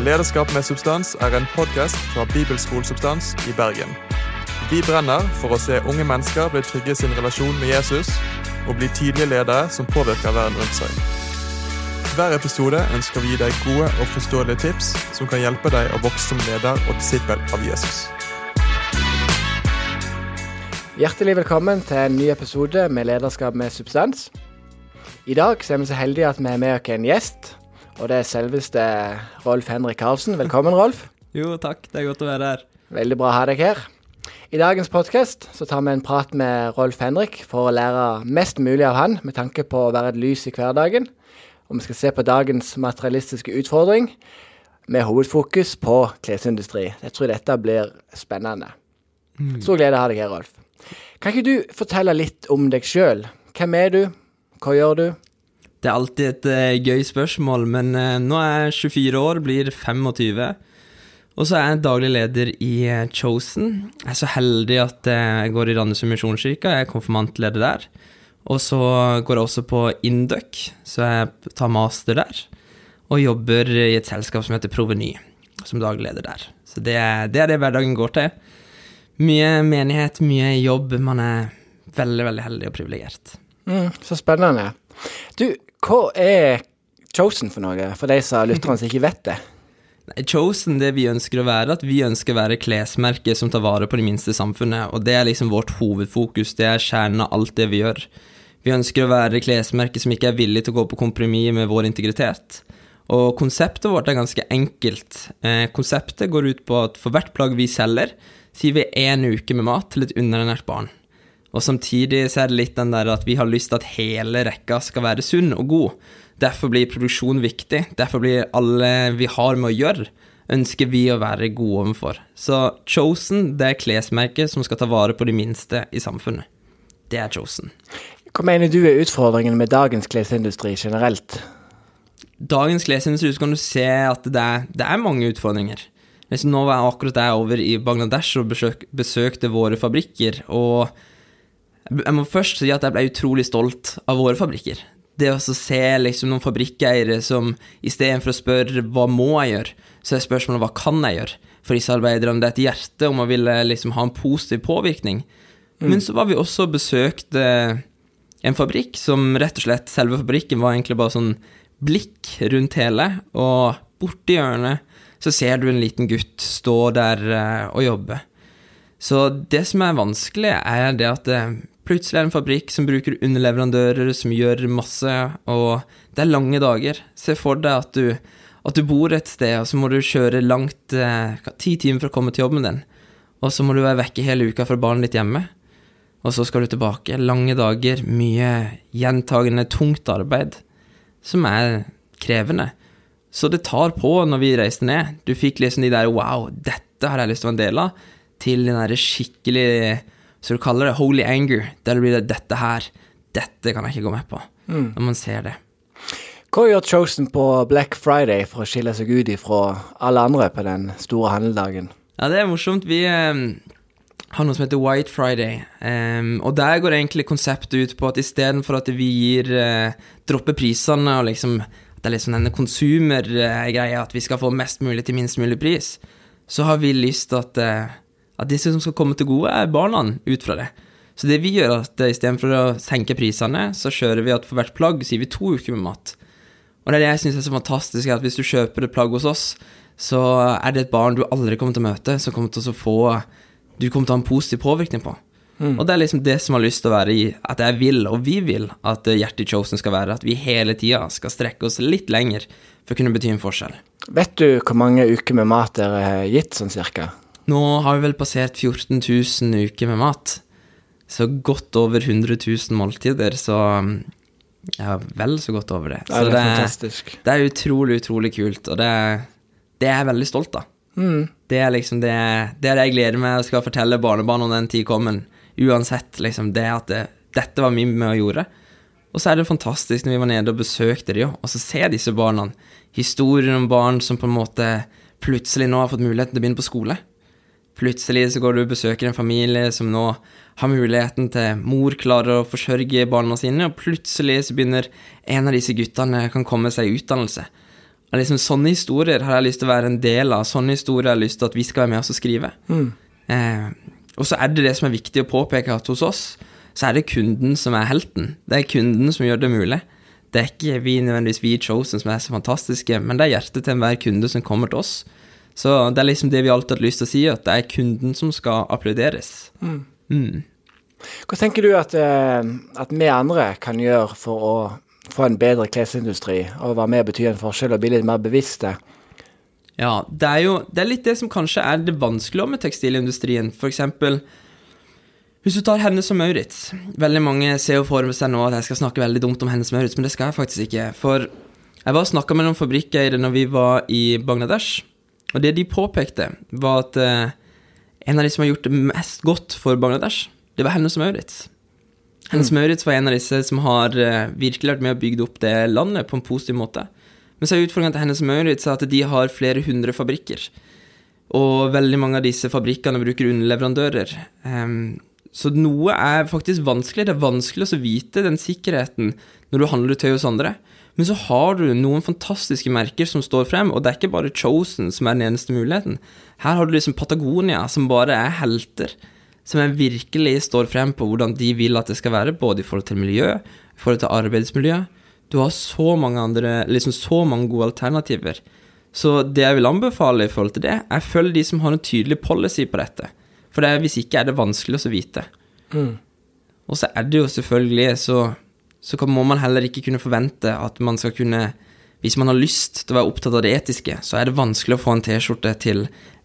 Lederskap med substans er en podkast fra Bibelskolesubstans i Bergen. Vi brenner for å se unge mennesker bli trygge i sin relasjon med Jesus, og bli tydelige ledere som påvirker verden rundt seg. Hver episode ønsker vi å gi deg gode og forståelige tips som kan hjelpe deg å vokse som leder og disippel av Jesus. Hjertelig velkommen til en ny episode med Lederskap med substans. I dag er vi så heldige at vi har med oss en gjest, og det er selveste Rolf Henrik Karlsen. Velkommen, Rolf. Jo, takk. Det er godt å være her. Veldig bra å ha deg her. I dagens podkast så tar vi en prat med Rolf Henrik for å lære mest mulig av han med tanke på å være et lys i hverdagen. Og vi skal se på dagens materialistiske utfordring med hovedfokus på klesindustri. Jeg tror dette blir spennende. Stor glede å ha deg her, Rolf. Kan ikke du fortelle litt om deg sjøl? Hvem er du? Hva gjør du? Det er alltid et uh, gøy spørsmål, men uh, nå er jeg 24 år, blir 25. Og så er jeg daglig leder i uh, Chosen. Jeg er så heldig at jeg går i Randesund misjonskirke, jeg er konfirmantleder der. Og så går jeg også på Induc, så jeg tar master der. Og jobber i et selskap som heter Proveny, som daglig leder der. Så det er, det er det hverdagen går til. Mye menighet, mye jobb. Man er veldig, veldig heldig og privilegert. Mm, så spennende. Du, hva er Chosen for noe, for de som lytterne som ikke vet det? Chosen, det vi ønsker å være, at vi ønsker å være klesmerket som tar vare på de minste samfunnet, og det er liksom vårt hovedfokus, det er kjernen av alt det vi gjør. Vi ønsker å være klesmerket som ikke er villig til å gå på kompromiss med vår integritet. Og konseptet vårt er ganske enkelt. Eh, konseptet går ut på at for hvert plagg vi selger, sier vi én uke med mat til et underernært barn. Og samtidig så er det litt den der at vi har lyst til at hele rekka skal være sunn og god. Derfor blir produksjon viktig. Derfor blir alle vi har med å gjøre, ønsker vi å være gode overfor. Så Chosen, det er klesmerket som skal ta vare på de minste i samfunnet. Det er Chosen. Hva mener du er utfordringen med dagens klesindustri generelt? Dagens klesindustri så kan du se at det er, det er mange utfordringer. Hvis nå var jeg akkurat der over i Bangladesh og besøk, besøkte våre fabrikker, og jeg må først si at jeg ble utrolig stolt av våre fabrikker. Det å se liksom noen fabrikkeiere som istedenfor å spørre hva må jeg gjøre, så er spørsmålet hva kan jeg gjøre for disse arbeiderne. Det er et hjerte om å ville liksom ha en positiv påvirkning. Men så var vi også og besøkte en fabrikk som rett og slett Selve fabrikken var egentlig bare sånn blikk rundt hele, og borti hjørnet så ser du en liten gutt stå der eh, og jobbe. Så det som er vanskelig, er det at det plutselig er det en fabrikk som bruker underleverandører, som gjør masse, og det er lange dager. Se for deg at du, at du bor et sted, og så må du kjøre langt eh, ti timer for å komme til jobben din. Og så må du være vekke hele uka fra barnet ditt hjemme. Og så skal du tilbake. Lange dager, mye gjentagende, tungt arbeid, som er krevende. Så det tar på når vi reiste ned. Du fikk liksom de der wow, dette har jeg lyst til å være en del av, til den derre skikkelig Så du kaller det holy anger, der blir det dette her, dette kan jeg ikke gå med på. Når man ser det. Hva gjør Chosen på Black Friday for å skille seg ut ifra alle andre på den store handeldagen? Ja, det er morsomt. Vi um, har noe som heter White Friday, um, og der går egentlig konseptet ut på at istedenfor at vi gir uh, dropper prisene og liksom det er liksom denne konsumergreia, at vi skal få mest mulig til minst mulig pris, så har vi lyst til at, eh, at disse som skal komme til gode, er barna ut fra det. Så det vi gjør, at istedenfor å senke prisene, så kjører vi at for hvert plagg sier vi to uker med mat. Og det er det jeg syns er så fantastisk, at hvis du kjøper et plagg hos oss, så er det et barn du aldri kommer til å møte, som kommer til å få Du kommer til å ha en positiv påvirkning på. Og det er liksom det som har lyst til å være i At jeg vil, og vi vil, at eh, hjertet i Chosen skal være. At vi hele tida skal strekke oss litt lenger for å kunne bety en forskjell. Vet du hvor mange uker med mat dere har gitt, sånn cirka? Nå har vi vel passert 14 000 uker med mat. Så godt over 100 000 måltider, så ja, vel så godt over det. Så det fantastisk. Det er utrolig, utrolig kult, og det, det er jeg veldig stolt av. Mm. Det er liksom det, det er det jeg gleder meg og skal fortelle barnebarna når den tid kommer. Uansett, liksom, det at det, dette var vi med og gjorde. Og så er det fantastisk når vi var nede og besøkte de, og så ser disse barna historien om barn som på en måte plutselig nå har fått muligheten til å begynne på skole. Plutselig så går du og besøker en familie som nå har muligheten til Mor klarer å forsørge barna sine, og plutselig så begynner en av disse guttene kan komme seg i utdannelse. liksom, sånne historier har jeg lyst til å være en del av. Sånne historier har jeg lyst til at vi skal være med oss og skrive. Eh, og så er det det som er viktig å påpeke, at hos oss så er det kunden som er helten. Det er kunden som gjør det mulig. Det er ikke vi nødvendigvis vi i Chosen som er så fantastiske, men det er hjertet til enhver kunde som kommer til oss. Så det er liksom det vi alltid har lyst til å si, at det er kunden som skal applauderes. Mm. Hva tenker du at, eh, at vi andre kan gjøre for å få en bedre klesindustri, og være med og bety en forskjell og bli litt mer bevisste? Ja, det er jo det er litt det som kanskje er det vanskelige med tekstilindustrien. For eksempel, hvis du tar Hennes og Maurits Veldig mange ser jo for seg nå at jeg skal snakke veldig dumt om Hennes og Maurits, men det skal jeg faktisk ikke. For jeg var og snakka med noen fabrikkeiere når vi var i Bangladesh, og det de påpekte, var at eh, en av de som har gjort det mest godt for Bangladesh, det var Hennes Maurits. Hennes Maurits var en av disse som har eh, virkelig vært med og bygd opp det landet på en positiv måte. Men så er utfordringen til Hennes Maurits at de har flere hundre fabrikker. Og veldig mange av disse fabrikkene bruker underleverandører. Ehm, så noe er faktisk vanskelig. Det er vanskelig å vite den sikkerheten når du handler tøy hos andre. Men så har du noen fantastiske merker som står frem, og det er ikke bare Chosen som er den eneste muligheten. Her har du liksom Patagonia, som bare er helter. Som virkelig står frem på hvordan de vil at det skal være, både i forhold til miljø, i forhold til arbeidsmiljø. Du har så mange andre, liksom så mange gode alternativer. Så det jeg vil anbefale i forhold til det, er følg de som har en tydelig policy på dette. For det, hvis ikke er det vanskelig å vite. Og så er det jo selvfølgelig så, så må man heller ikke kunne forvente at man skal kunne Hvis man har lyst til å være opptatt av det etiske, så er det vanskelig å få en T-skjorte til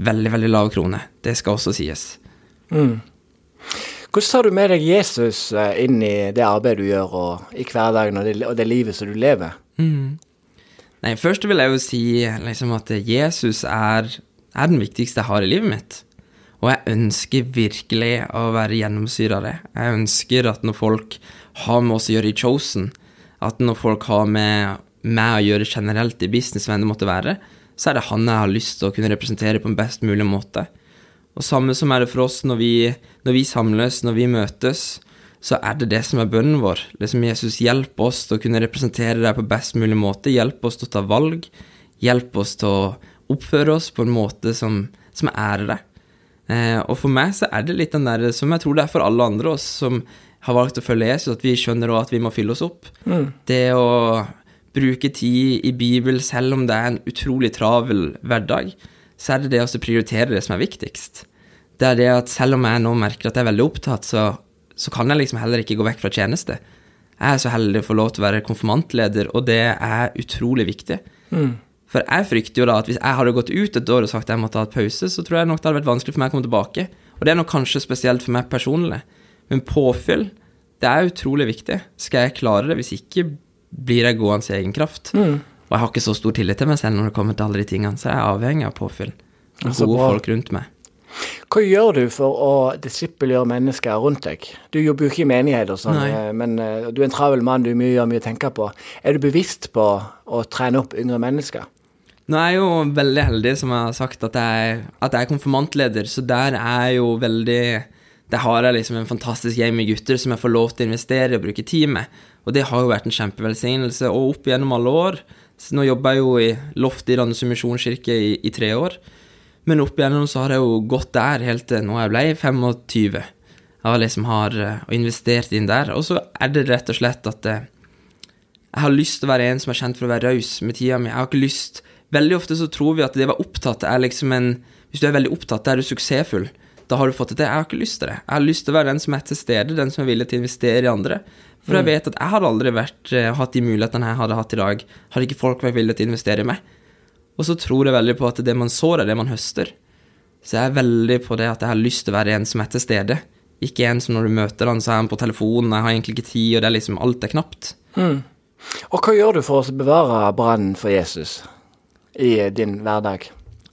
veldig, veldig lav krone. Det skal også sies. Hvordan tar du med deg Jesus eh, inn i det arbeidet du gjør, og i hverdagen og det, og det livet som du lever? Nei, først vil jeg jo si liksom at Jesus er, er den viktigste jeg har i livet mitt. Og jeg ønsker virkelig å være gjennomsyra av det. Jeg ønsker at når folk har med oss å gjøre i Chosen, at når folk har med meg å gjøre generelt i business, hvem det måtte være, så er det han jeg har lyst til å kunne representere på en best mulig måte. Og samme som er det for oss når vi, når vi samles, når vi møtes, så er det det som er bønnen vår. Liksom Jesus, hjelp oss til å kunne representere deg på best mulig måte. Hjelp oss til å ta valg. Hjelp oss til å oppføre oss på en måte som, som ærer deg. Eh, og for meg så er det litt den der som jeg tror det er for alle andre oss som har valgt å følge Jesus, at vi skjønner også at vi må fylle oss opp. Det å bruke tid i Bibelen, selv om det er en utrolig travel hverdag, så er det det å prioritere det som er viktigst. Det er det at selv om jeg nå merker at jeg er veldig opptatt, så, så kan jeg liksom heller ikke gå vekk fra tjeneste. Jeg er så heldig å få lov til å være konfirmantleder, og det er utrolig viktig. For jeg frykter jo da at hvis jeg hadde gått ut et år og sagt at jeg måtte ha et pause, så tror jeg nok det hadde vært vanskelig for meg å komme tilbake. Og det er nok kanskje spesielt for meg personlig. Men påfyll, det er utrolig viktig. Skal jeg klare det? Hvis ikke blir jeg gående i egen kraft. Og jeg har ikke så stor tillit til meg selv når det kommer til alle de tingene, så jeg er avhengig av påfyll. Og gode bra. folk rundt meg. Hva gjør du for å disippelgjøre mennesker rundt deg? Du jobber jo ikke i menighet, og sånn, eh, men eh, du er en travel mann, du mye, gjør mye å tenke på. Er du bevisst på å trene opp yngre mennesker? Nå er jeg jo veldig heldig, som jeg har sagt, at jeg, at jeg er konfirmantleder, så der er jeg jo veldig Der har jeg liksom en fantastisk gjeng med gutter som jeg får lov til å investere og bruke tid med. Og det har jo vært en kjempevelsignelse. Og opp gjennom alle år så Nå jobber jeg jo i loftet i Randesund misjonskirke i, i tre år. Men opp igjennom så har jeg jo gått der helt til nå jeg ble 25. Jeg liksom har eh, investert inn der. Og så er det rett og slett at eh, jeg har lyst til å være en som er kjent for å være raus med tida mi. Jeg har ikke lyst Veldig ofte så tror vi at det å være opptatt er liksom en Hvis du er veldig opptatt, da er du suksessfull. Da har du fått det til. Jeg har ikke lyst til det. Jeg har lyst til å være den som er til stede, den som er villig til å investere i andre. For jeg vet at jeg hadde aldri vært, eh, hatt de mulighetene jeg hadde hatt i dag, hadde ikke folk vært villige til å investere i meg. Og så tror jeg veldig på at det man sår, er det man høster. Så jeg er veldig på det at jeg har lyst til å være en som er til stede. Ikke en som når du møter han, så er han på telefonen, jeg har egentlig ikke tid, og det er liksom alt er knapt. Og hva gjør du for å bevare brannen for Jesus i din hverdag?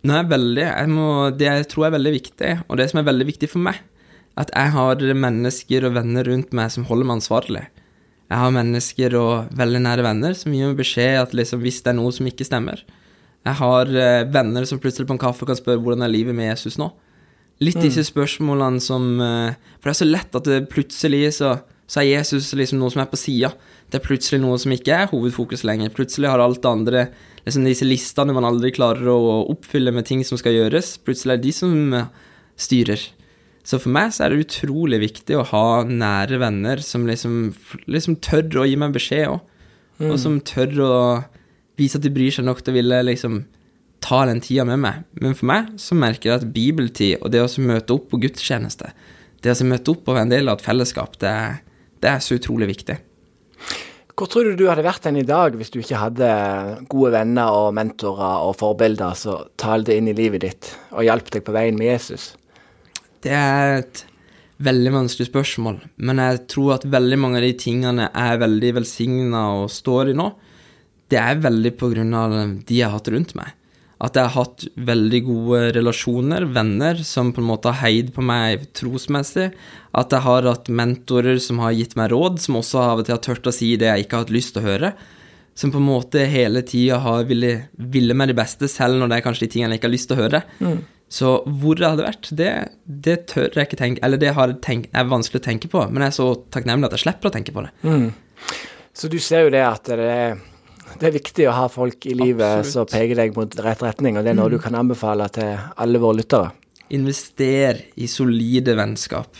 Nei, veldig. Jeg må, det jeg tror er veldig viktig, og det som er veldig viktig for meg, at jeg har mennesker og venner rundt meg som holder meg ansvarlig. Jeg har mennesker og veldig nære venner som gir meg beskjed at liksom, hvis det er noe som ikke stemmer. Jeg har eh, venner som plutselig på en kaffe kan spørre hvordan er livet med Jesus nå. Litt disse spørsmålene som eh, For det er så lett at det plutselig så, så er Jesus liksom noe som er på sida. Det er plutselig noe som ikke er hovedfokus lenger. Plutselig har alt det andre liksom Disse listene man aldri klarer å oppfylle med ting som skal gjøres, plutselig er det de som styrer. Så for meg så er det utrolig viktig å ha nære venner som liksom, liksom tør å gi meg beskjed òg. Mm. Og som tør å vise at de bryr seg nok til å ville liksom ta den tida med meg. Men for meg så merker jeg at bibeltid og det å møte opp på gudstjeneste, det å møte opp og være en del av et fellesskap, det, det er så utrolig viktig. Hvor tror du du hadde vært hen i dag hvis du ikke hadde gode venner og mentorer og forbilder som talte inn i livet ditt og hjalp deg på veien med Jesus? Det er et veldig vanskelig spørsmål, men jeg tror at veldig mange av de tingene er veldig velsigna og står i nå. Det er veldig på grunn av de jeg har hatt rundt meg at jeg har hatt veldig gode relasjoner, venner, som på en måte har heid på meg trosmessig. At jeg har hatt mentorer som har gitt meg råd, som også av og til har turt å si det jeg ikke har hatt lyst til å høre. Som på en måte hele tida har ville, ville meg det beste, selv når det er kanskje de tingene jeg ikke har lyst til å høre. Mm. Så hvor det hadde vært, det, det, tør jeg ikke tenke Eller det tenkt, er vanskelig å tenke på, men jeg er så takknemlig at jeg slipper å tenke på det. Mm. Så du ser jo det at det er det er viktig å ha folk i livet som peker deg mot rett retning, og det er noe mm. du kan anbefale til alle våre lyttere. Invester i solide vennskap.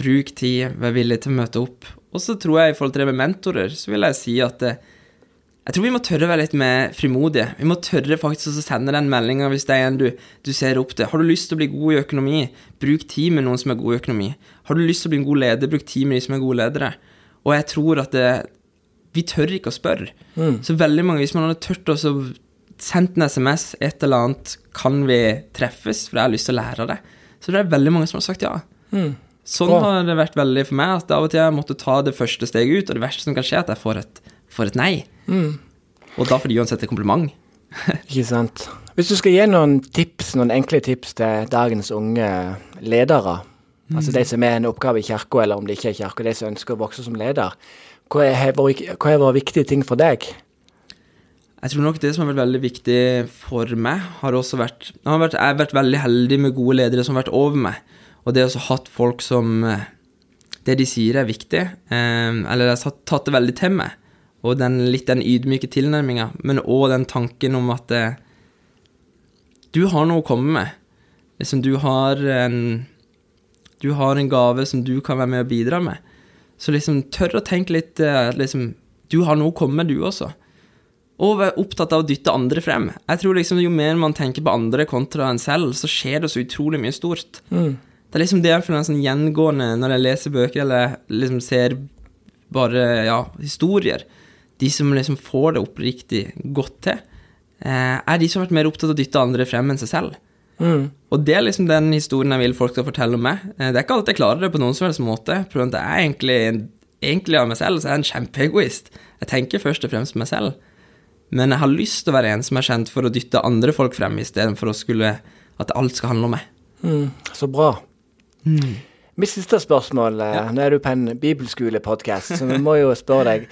Bruk tid, vær villig til å møte opp. Og så tror jeg i forhold til det med mentorer, så vil jeg si at det, eh, jeg tror vi må tørre å være litt mer frimodige. Vi må tørre faktisk å sende den meldinga hvis det er en du, du, ser opp til. Har du lyst til å bli god i økonomi, bruk tid med noen som er god i økonomi. Har du lyst til å bli en god leder, bruk tid med de som er gode ledere. Og jeg tror at det, vi tør ikke å spørre. Mm. Så veldig mange, hvis man hadde turt å sendt en SMS, et eller annet, kan vi treffes, for jeg har lyst til å lære det. Så det er veldig mange som har sagt ja. Mm. Sånn Bra. har det vært veldig for meg, at av og til jeg måtte ta det første steget ut, og det verste som kan skje, er at jeg får et, får et nei. Mm. Og da får de uansett et kompliment. ikke sant. Hvis du skal gi noen tips, noen enkle tips til dagens unge ledere, mm. altså de som er en oppgave i kirka, eller om det ikke er kirka, de som ønsker å vokse som leder, hva hva er viktige ting for deg? Jeg tror nok det som har vært veldig viktig for meg, har også vært har vært, jeg har vært veldig heldig med gode ledere som har vært over meg. Og det å ha hatt folk som eh, Det de sier, er viktig. Eh, eller jeg har tatt det veldig til meg. Og den, litt den ydmyke tilnærminga, men òg den tanken om at eh, du har noe å komme med. Liksom, du har en Du har en gave som du kan være med og bidra med. Så liksom tør å tenke litt at liksom, Du har noe å komme med, du også. Og være opptatt av å dytte andre frem. Jeg tror liksom Jo mer man tenker på andre kontra en selv, så skjer det så utrolig mye stort. Mm. Det er liksom det jeg føler sånn gjengående når jeg leser bøker eller liksom ser bare ja, historier. De som liksom får det oppriktig godt til, eh, er de som har vært mer opptatt av å dytte andre frem enn seg selv. Mm. Og det er liksom den historien jeg vil folk skal fortelle om meg. Eh, det er ikke alltid jeg klarer det på noen som helst måte. For jeg er egentlig, egentlig av meg selv så er jeg en kjempeegoist. Jeg tenker først og fremst på meg selv. Men jeg har lyst til å være en som er kjent for å dytte andre folk frem, istedenfor at alt skal handle om meg. Mm, så bra. Mm. Mitt siste spørsmål eh, ja. Nå er du på en bibelskolepodkast, så vi må jo spørre deg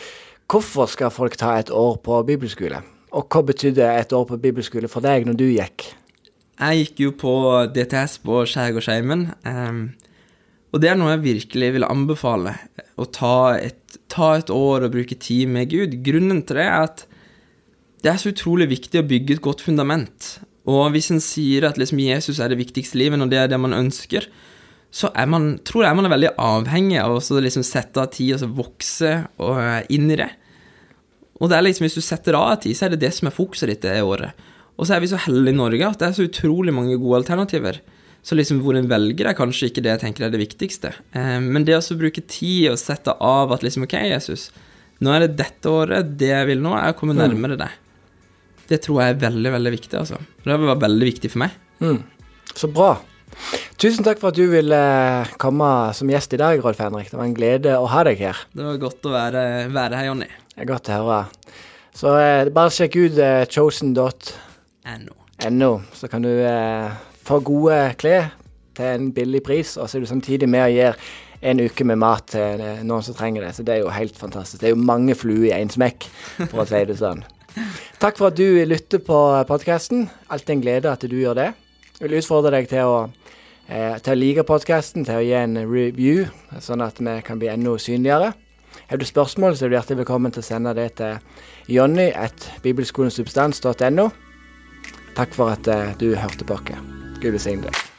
hvorfor skal folk ta et år på bibelskole? Og hva betydde et år på bibelskole for deg når du gikk? Jeg gikk jo på DTS på Skjærgårdsheimen, um, og det er noe jeg virkelig vil anbefale. Å ta et, ta et, år og bruke tid med Gud. Grunnen til det er at det er så utrolig viktig å bygge et godt fundament. Og hvis en sier at liksom Jesus er det viktigste livet, og det er det man ønsker, så er man, tror jeg man er veldig avhengig av å liksom sette av tid og så vokse og, eh, inn i det. Og det er liksom, hvis du setter av tid, så er det det som er fokuset ditt det året. Og så er vi så heldige i Norge at det er så utrolig mange gode alternativer. Så liksom hvor en velger, er kanskje ikke det jeg tenker er det viktigste. Eh, men det å bruke tid og sette av at liksom Ok, Jesus, nå er det dette året, det jeg vil nå, er å komme mm. nærmere deg. Det tror jeg er veldig, veldig viktig, altså. Det vært veldig viktig for meg. Mm. Så bra. Tusen takk for at du ville komme som gjest i dag, Rolf Henrik. Det var en glede å ha deg her. Det var godt å være, være her, Jonny. Godt å høre. Så eh, bare sjekk ut eh, chosen.no NO. NO. Så kan du eh, få gode klær til en billig pris, og så er du samtidig med og gir en uke med mat til eh, noen som trenger det. Så det er jo helt fantastisk. Det er jo mange fluer i én smekk, for å si det sånn. Takk for at du lytter på podkasten. Alltid en glede at du gjør det. Jeg vil utfordre deg til å, eh, til å like podkasten, til å gi en review, sånn at vi kan bli enda synligere. Har du spørsmål, så er du hjertelig velkommen til å sende det til jonny.bibelskolensubstans.no. Takk for at eh, du hørte på oss. Gud velsigne deg.